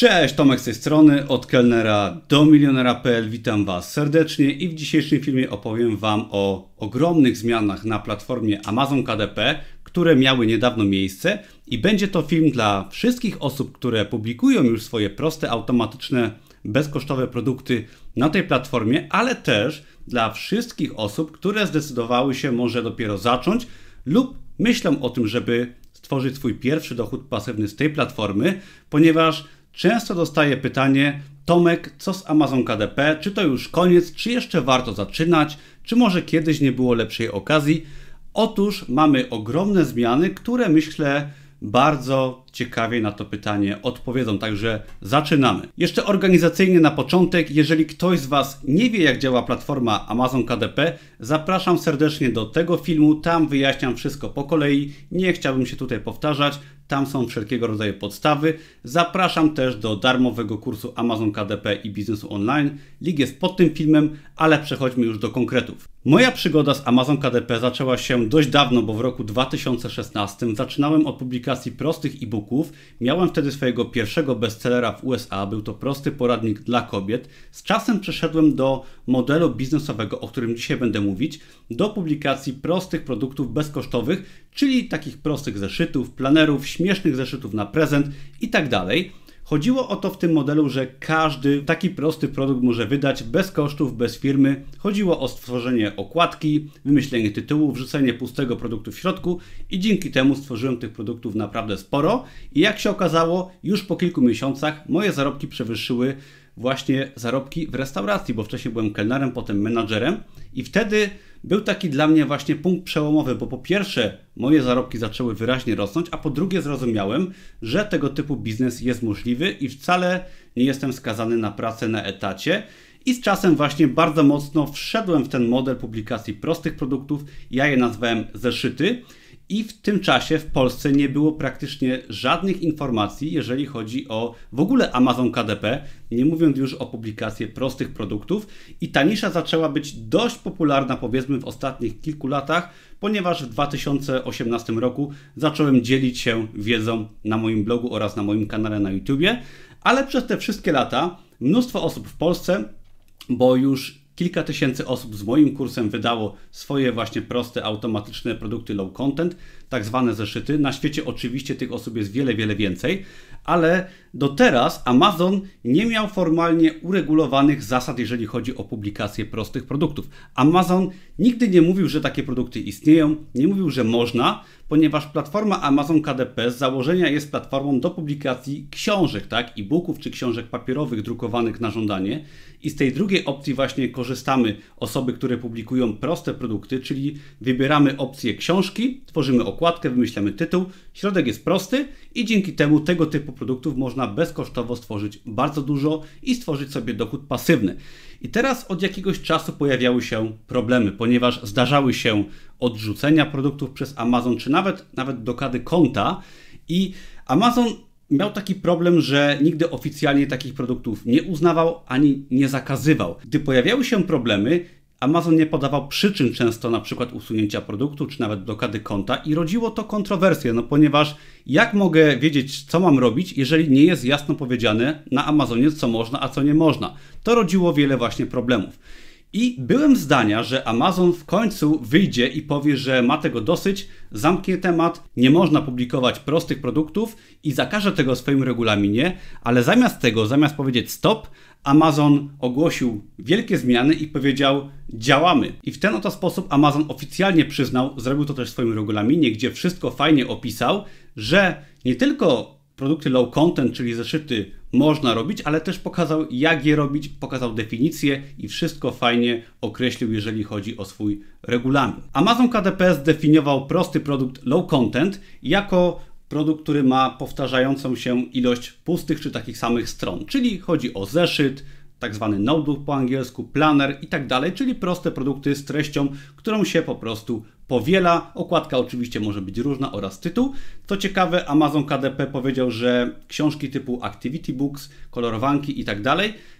Cześć, Tomek z tej strony, od kelnera do milionera.pl. Witam Was serdecznie i w dzisiejszym filmie opowiem Wam o ogromnych zmianach na platformie Amazon KDP, które miały niedawno miejsce i będzie to film dla wszystkich osób, które publikują już swoje proste, automatyczne, bezkosztowe produkty na tej platformie, ale też dla wszystkich osób, które zdecydowały się może dopiero zacząć lub myślą o tym, żeby stworzyć swój pierwszy dochód pasywny z tej platformy, ponieważ Często dostaję pytanie, Tomek, co z Amazon KDP? Czy to już koniec? Czy jeszcze warto zaczynać? Czy może kiedyś nie było lepszej okazji? Otóż mamy ogromne zmiany, które myślę bardzo ciekawie na to pytanie odpowiedzą, także zaczynamy. Jeszcze organizacyjnie na początek, jeżeli ktoś z Was nie wie jak działa platforma Amazon KDP, zapraszam serdecznie do tego filmu, tam wyjaśniam wszystko po kolei, nie chciałbym się tutaj powtarzać, tam są wszelkiego rodzaju podstawy. Zapraszam też do darmowego kursu Amazon KDP i biznesu online. Link jest pod tym filmem, ale przechodźmy już do konkretów. Moja przygoda z Amazon KDP zaczęła się dość dawno, bo w roku 2016 zaczynałem od publikacji prostych e-booków. Miałem wtedy swojego pierwszego bestsellera w USA, był to prosty poradnik dla kobiet. Z czasem przeszedłem do modelu biznesowego, o którym dzisiaj będę mówić, do publikacji prostych produktów bezkosztowych, czyli takich prostych zeszytów, planerów, śmiesznych zeszytów na prezent itd. Chodziło o to w tym modelu, że każdy taki prosty produkt może wydać bez kosztów, bez firmy. Chodziło o stworzenie okładki, wymyślenie tytułu, wrzucenie pustego produktu w środku i dzięki temu stworzyłem tych produktów naprawdę sporo. I jak się okazało, już po kilku miesiącach moje zarobki przewyższyły właśnie zarobki w restauracji, bo wcześniej byłem kelnerem, potem menadżerem i wtedy był taki dla mnie właśnie punkt przełomowy, bo po pierwsze moje zarobki zaczęły wyraźnie rosnąć, a po drugie zrozumiałem, że tego typu biznes jest możliwy i wcale nie jestem skazany na pracę na etacie. I z czasem właśnie bardzo mocno wszedłem w ten model publikacji prostych produktów. Ja je nazwałem zeszyty. I w tym czasie w Polsce nie było praktycznie żadnych informacji, jeżeli chodzi o w ogóle Amazon KDP, nie mówiąc już o publikację prostych produktów. I ta nisza zaczęła być dość popularna, powiedzmy, w ostatnich kilku latach, ponieważ w 2018 roku zacząłem dzielić się wiedzą na moim blogu oraz na moim kanale na YouTubie. Ale przez te wszystkie lata mnóstwo osób w Polsce, bo już Kilka tysięcy osób z moim kursem wydało swoje właśnie proste, automatyczne produkty low content, tak zwane zeszyty. Na świecie oczywiście tych osób jest wiele, wiele więcej, ale do teraz Amazon nie miał formalnie uregulowanych zasad, jeżeli chodzi o publikację prostych produktów. Amazon nigdy nie mówił, że takie produkty istnieją, nie mówił, że można, ponieważ platforma Amazon KDP z założenia jest platformą do publikacji książek, tak, e-booków czy książek papierowych drukowanych na żądanie. I z tej drugiej opcji właśnie korzystamy osoby, które publikują proste produkty, czyli wybieramy opcję książki, tworzymy okładkę, wymyślamy tytuł, środek jest prosty i dzięki temu tego typu produktów można bezkosztowo stworzyć bardzo dużo i stworzyć sobie dochód pasywny. I teraz od jakiegoś czasu pojawiały się problemy, ponieważ zdarzały się odrzucenia produktów przez Amazon, czy nawet, nawet blokady konta i Amazon miał taki problem, że nigdy oficjalnie takich produktów nie uznawał ani nie zakazywał. Gdy pojawiały się problemy, Amazon nie podawał przyczyn często na przykład usunięcia produktu czy nawet blokady konta i rodziło to kontrowersje, no ponieważ jak mogę wiedzieć co mam robić, jeżeli nie jest jasno powiedziane na Amazonie co można, a co nie można. To rodziło wiele właśnie problemów. I byłem zdania, że Amazon w końcu wyjdzie i powie, że ma tego dosyć, zamknie temat, nie można publikować prostych produktów i zakaże tego w swoim regulaminie, ale zamiast tego, zamiast powiedzieć stop, Amazon ogłosił wielkie zmiany i powiedział: działamy. I w ten oto sposób Amazon oficjalnie przyznał, zrobił to też w swoim regulaminie, gdzie wszystko fajnie opisał, że nie tylko produkty low content, czyli zeszyty, można robić, ale też pokazał, jak je robić, pokazał definicję i wszystko fajnie określił, jeżeli chodzi o swój regulamin. Amazon KDP zdefiniował prosty produkt low content jako produkt, który ma powtarzającą się ilość pustych czy takich samych stron, czyli chodzi o zeszyt, tak zwany notebook po angielsku, planner i tak dalej, czyli proste produkty z treścią, którą się po prostu powiela. Okładka oczywiście może być różna oraz tytuł. Co ciekawe, Amazon KDP powiedział, że książki typu Activity Books, kolorowanki i tak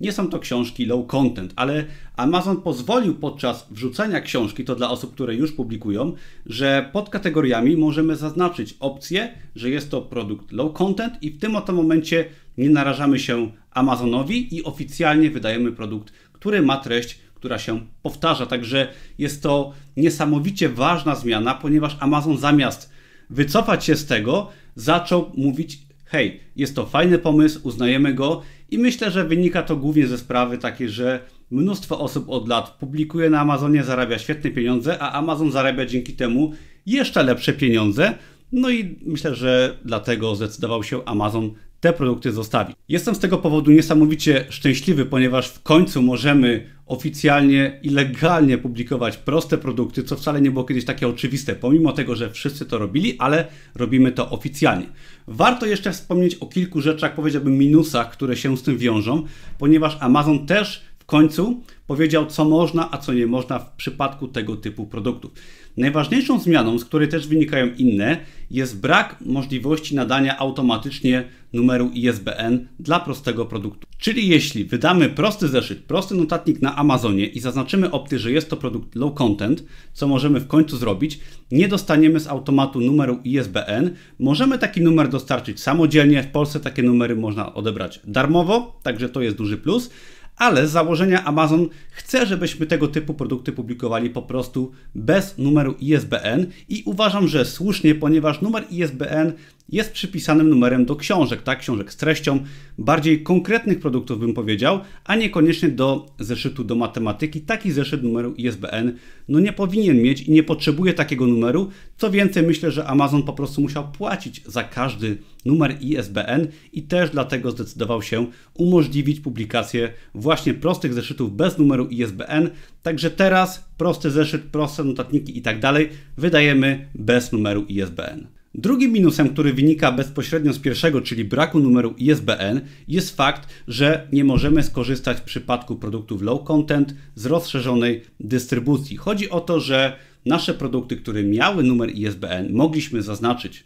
nie są to książki low content, ale Amazon pozwolił podczas wrzucania książki, to dla osób, które już publikują, że pod kategoriami możemy zaznaczyć opcję, że jest to produkt low content i w tym oto momencie nie narażamy się Amazonowi i oficjalnie wydajemy produkt, który ma treść, która się powtarza. Także jest to niesamowicie ważna zmiana, ponieważ Amazon zamiast wycofać się z tego, zaczął mówić: hej, jest to fajny pomysł, uznajemy go i myślę, że wynika to głównie ze sprawy takiej, że mnóstwo osób od lat publikuje na Amazonie, zarabia świetne pieniądze, a Amazon zarabia dzięki temu jeszcze lepsze pieniądze. No i myślę, że dlatego zdecydował się Amazon te produkty zostawić. Jestem z tego powodu niesamowicie szczęśliwy, ponieważ w końcu możemy oficjalnie i legalnie publikować proste produkty, co wcale nie było kiedyś takie oczywiste, pomimo tego, że wszyscy to robili, ale robimy to oficjalnie. Warto jeszcze wspomnieć o kilku rzeczach, powiedziałbym minusach, które się z tym wiążą, ponieważ Amazon też końcu powiedział, co można, a co nie można w przypadku tego typu produktów. Najważniejszą zmianą, z której też wynikają inne, jest brak możliwości nadania automatycznie numeru ISBN dla prostego produktu. Czyli jeśli wydamy prosty zeszyt, prosty notatnik na Amazonie i zaznaczymy opcję, że jest to produkt low content, co możemy w końcu zrobić, nie dostaniemy z automatu numeru ISBN. Możemy taki numer dostarczyć samodzielnie. W Polsce takie numery można odebrać darmowo, także to jest duży plus ale z założenia Amazon chce, żebyśmy tego typu produkty publikowali po prostu bez numeru ISBN i uważam, że słusznie, ponieważ numer ISBN jest przypisanym numerem do książek, tak? Książek z treścią, bardziej konkretnych produktów bym powiedział, a niekoniecznie do zeszytu do matematyki. Taki zeszyt numeru ISBN no nie powinien mieć i nie potrzebuje takiego numeru. Co więcej, myślę, że Amazon po prostu musiał płacić za każdy numer ISBN i też dlatego zdecydował się umożliwić publikację właśnie prostych zeszytów bez numeru ISBN. Także teraz prosty zeszyt, proste notatniki i tak dalej wydajemy bez numeru ISBN. Drugim minusem, który wynika bezpośrednio z pierwszego, czyli braku numeru ISBN, jest fakt, że nie możemy skorzystać w przypadku produktów low content z rozszerzonej dystrybucji. Chodzi o to, że nasze produkty, które miały numer ISBN, mogliśmy zaznaczyć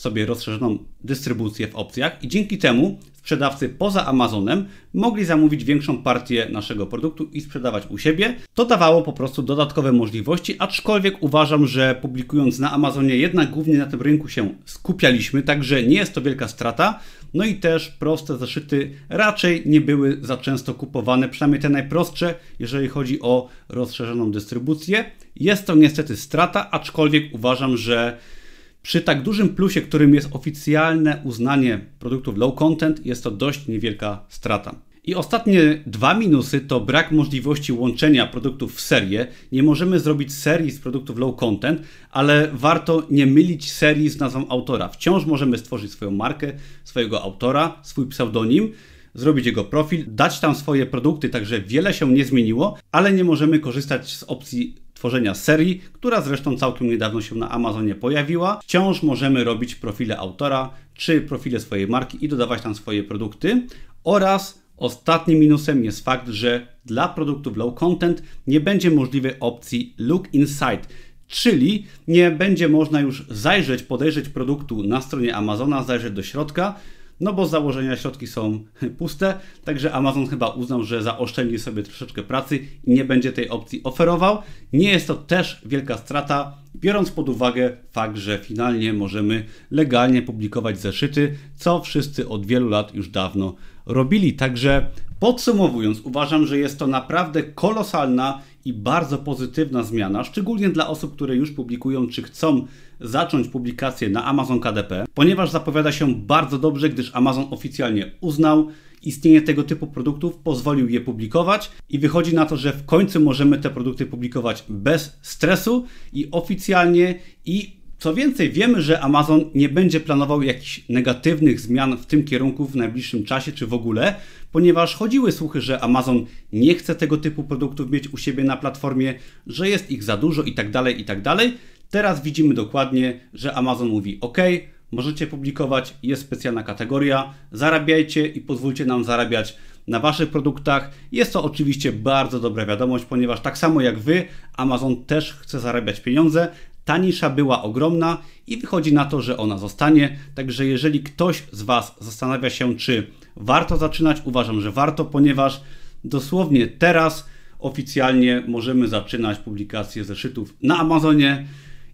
sobie rozszerzoną dystrybucję w opcjach i dzięki temu sprzedawcy poza Amazonem mogli zamówić większą partię naszego produktu i sprzedawać u siebie. To dawało po prostu dodatkowe możliwości, aczkolwiek uważam, że publikując na Amazonie jednak głównie na tym rynku się skupialiśmy, także nie jest to wielka strata. No i też proste zeszyty raczej nie były za często kupowane, przynajmniej te najprostsze, jeżeli chodzi o rozszerzoną dystrybucję. Jest to niestety strata, aczkolwiek uważam, że przy tak dużym plusie, którym jest oficjalne uznanie produktów low content, jest to dość niewielka strata. I ostatnie dwa minusy to brak możliwości łączenia produktów w serię. Nie możemy zrobić serii z produktów low content, ale warto nie mylić serii z nazwą autora. Wciąż możemy stworzyć swoją markę, swojego autora, swój pseudonim zrobić jego profil, dać tam swoje produkty, także wiele się nie zmieniło, ale nie możemy korzystać z opcji tworzenia serii, która zresztą całkiem niedawno się na Amazonie pojawiła. Wciąż możemy robić profile autora czy profile swojej marki i dodawać tam swoje produkty. Oraz ostatnim minusem jest fakt, że dla produktów low content nie będzie możliwej opcji look inside. Czyli nie będzie można już zajrzeć, podejrzeć produktu na stronie Amazona, zajrzeć do środka, no bo z założenia środki są puste, także Amazon chyba uznał, że zaoszczędzi sobie troszeczkę pracy i nie będzie tej opcji oferował. Nie jest to też wielka strata, biorąc pod uwagę fakt, że finalnie możemy legalnie publikować zeszyty, co wszyscy od wielu lat już dawno robili. Także podsumowując, uważam, że jest to naprawdę kolosalna i bardzo pozytywna zmiana, szczególnie dla osób, które już publikują czy chcą zacząć publikację na Amazon KDP, ponieważ zapowiada się bardzo dobrze, gdyż Amazon oficjalnie uznał istnienie tego typu produktów, pozwolił je publikować i wychodzi na to, że w końcu możemy te produkty publikować bez stresu i oficjalnie i co więcej, wiemy, że Amazon nie będzie planował jakichś negatywnych zmian w tym kierunku w najbliższym czasie, czy w ogóle, ponieważ chodziły słuchy, że Amazon nie chce tego typu produktów mieć u siebie na platformie, że jest ich za dużo i tak dalej, tak. Teraz widzimy dokładnie, że Amazon mówi: OK, możecie publikować, jest specjalna kategoria, zarabiajcie i pozwólcie nam zarabiać na Waszych produktach. Jest to oczywiście bardzo dobra wiadomość, ponieważ tak samo jak Wy, Amazon też chce zarabiać pieniądze. Ta nisza była ogromna i wychodzi na to, że ona zostanie. Także jeżeli ktoś z Was zastanawia się, czy warto zaczynać, uważam, że warto, ponieważ dosłownie teraz oficjalnie możemy zaczynać publikację zeszytów na Amazonie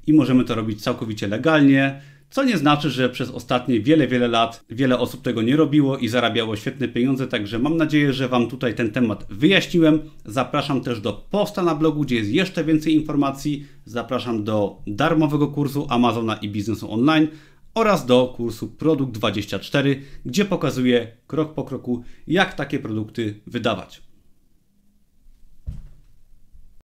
i możemy to robić całkowicie legalnie. Co nie znaczy, że przez ostatnie wiele, wiele lat wiele osób tego nie robiło i zarabiało świetne pieniądze, także mam nadzieję, że Wam tutaj ten temat wyjaśniłem. Zapraszam też do posta na blogu, gdzie jest jeszcze więcej informacji. Zapraszam do darmowego kursu Amazona i biznesu online oraz do kursu Produkt 24, gdzie pokazuję krok po kroku, jak takie produkty wydawać.